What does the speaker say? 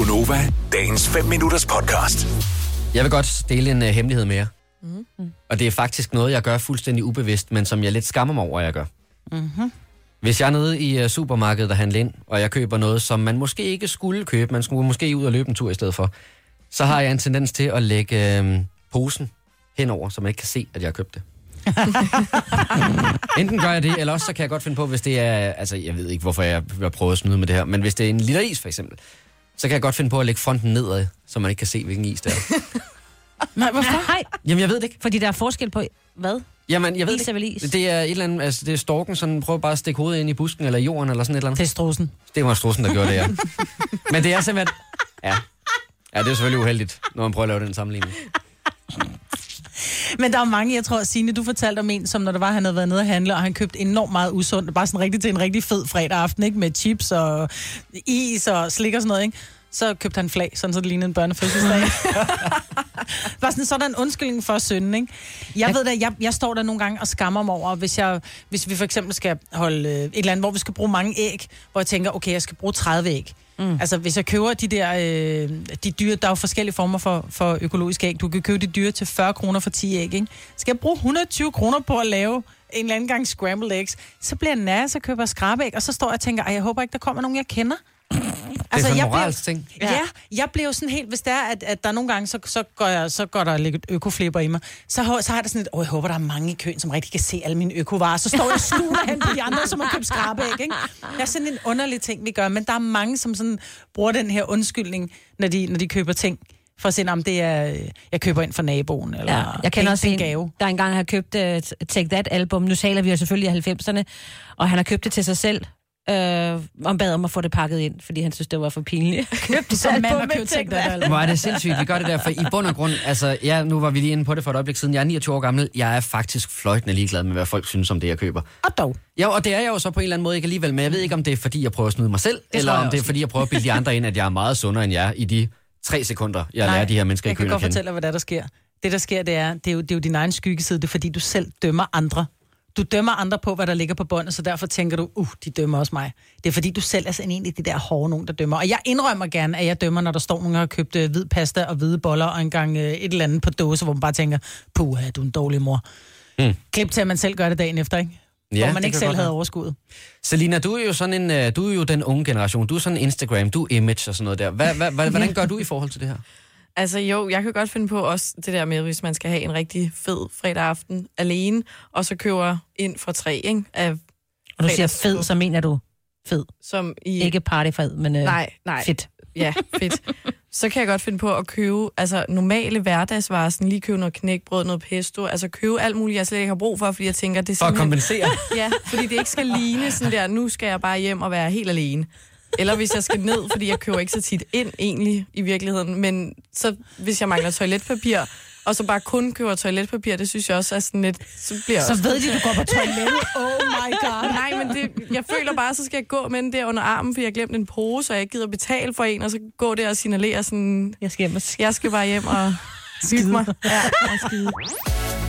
Gunova, dagens 5 minutters podcast. Jeg vil godt dele en uh, hemmelighed med jer. Mm. Og det er faktisk noget, jeg gør fuldstændig ubevidst, men som jeg lidt skammer mig over, at jeg gør. Mm-hmm. Hvis jeg er nede i uh, supermarkedet og handler ind, og jeg køber noget, som man måske ikke skulle købe, man skulle måske ud og løbe en tur i stedet for, så har jeg en tendens til at lægge uh, posen henover, så man ikke kan se, at jeg har købt det. Enten gør jeg det, eller også så kan jeg godt finde på, hvis det er, altså jeg ved ikke, hvorfor jeg vil prøve at snyde med det her, men hvis det er en liter is for eksempel, så kan jeg godt finde på at lægge fronten nedad, så man ikke kan se, hvilken is det er. Nej, hvorfor? Nej, Jamen jeg ved det ikke. fordi der er forskel på, hvad? Jamen, jeg ved Is er vel is? det. Det er et eller andet, altså det er storken, sådan prøver bare at stikke hovedet ind i busken eller jorden eller sådan et eller andet. Til strusen. Det var strussen, der gjorde det, ja. Men det er simpelthen, ja. Ja, det er selvfølgelig uheldigt, når man prøver at lave den sammenligning. Men der er mange, jeg tror, Signe, du fortalte om en, som når der var, han havde været nede og handle, og han købte enormt meget usundt. Bare sådan rigtig til en rigtig fed fredag aften, ikke? Med chips og is og slik og sådan noget, ikke? Så købte han flag, sådan så det lignede en børnefødselsdag. Bare sådan, så er der en undskyldning for synden, ikke? Jeg ved da, jeg, jeg står der nogle gange og skammer mig over, hvis, jeg, hvis vi for eksempel skal holde øh, et eller andet, hvor vi skal bruge mange æg, hvor jeg tænker, okay, jeg skal bruge 30 æg. Mm. Altså, hvis jeg køber de der, øh, de dyre, der er jo forskellige former for, for økologiske æg. Du kan købe de dyre til 40 kroner for 10 æg, ikke? Skal jeg bruge 120 kroner på at lave en eller anden gang scrambled eggs, så bliver jeg nær, så køber jeg skrabæg, og så står jeg og tænker, jeg håber ikke, der kommer nogen, jeg kender. Det er sådan en ting. Ja. ja, jeg bliver jo sådan helt, hvis det er, at, at der nogle gange, så, så, går jeg, så går der lidt økoflipper i mig, så, har- så har jeg det sådan lidt, åh, jeg håber, der er mange i køen, som rigtig kan se alle mine økovarer. Så står jeg og skuler hen på de andre, som har købt skrabæg, ikke? Det er sådan en underlig ting, vi gør, men der er mange, som sådan bruger den her undskyldning, når de, når de køber ting, for at sige, om det er, øh, jeg køber ind for naboen, eller Ja, jeg kender det også er en, gave. der engang har købt uh, Take That album. Nu taler vi jo selvfølgelig af 90'erne, og han har købt det til sig selv. Øh, og bad om at få det pakket ind, fordi han synes, det var for pinligt. Købte Som mand har købt Take That album. Hvor er det sindssygt, vi gør det der, for i bund og grund, altså, ja, nu var vi lige inde på det for et øjeblik siden, jeg er 29 år gammel, jeg er faktisk fløjtende ligeglad med, hvad folk synes om det, jeg køber. Og dog. Ja, og det er jeg jo så på en eller anden måde ikke alligevel, men jeg ved ikke, om det er, fordi jeg prøver at snyde mig selv, tror eller jeg om det er, fordi jeg prøver at bilde de andre ind, at jeg er meget sundere end jeg i de tre sekunder, jeg lærer de her mennesker i jeg kan køen at godt kende. fortælle dig, hvad der, er, der sker. Det, der sker, det er, det er, jo, det er jo din egen skyggeside. Det er, fordi du selv dømmer andre. Du dømmer andre på, hvad der ligger på båndet, så derfor tænker du, uh, de dømmer også mig. Det er, fordi du selv er sådan en af de der hårde nogen, der dømmer. Og jeg indrømmer gerne, at jeg dømmer, når der står nogen, der har købt øh, hvid pasta og hvide boller, og engang øh, et eller andet på dåse, hvor man bare tænker, puh, du er en dårlig mor. Mm. Klip til, at man selv gør det dagen efter, ikke? Ja, hvor man ikke selv havde overskud. Selina, du er jo sådan en, øh, du er jo den unge generation. Du er sådan Instagram, du er image og sådan noget der. Hvad, hvad, hvad, hvordan gør du i forhold til det her? Altså jo, jeg kan godt finde på også det der med, hvis man skal have en rigtig fed fredag aften alene, og så køber ind for tre, ikke? Af, Og du siger fed, så mener du fed. som i... Ikke partyfed, men øh, Nej, nej. fedt. Ja, fedt. Så kan jeg godt finde på at købe altså, normale hverdagsvarer, sådan lige købe noget knækbrød, noget pesto, altså købe alt muligt, jeg slet ikke har brug for, fordi jeg tænker, det er For at kompensere. Ja, fordi det ikke skal ligne sådan der, nu skal jeg bare hjem og være helt alene. Eller hvis jeg skal ned, fordi jeg køber ikke så tit ind egentlig i virkeligheden. Men så hvis jeg mangler toiletpapir, og så bare kun køber toiletpapir, det synes jeg også er sådan lidt... Så bliver Så også... ved de, du går på toilettet. Oh my god. Nej, men det, jeg føler bare, så skal jeg gå med den der under armen, fordi jeg har glemt en pose, og jeg gider betale for en, og så gå der og signalere sådan, Jeg skal hjem og jeg skal bare hjem og skide mig. Ja, skide.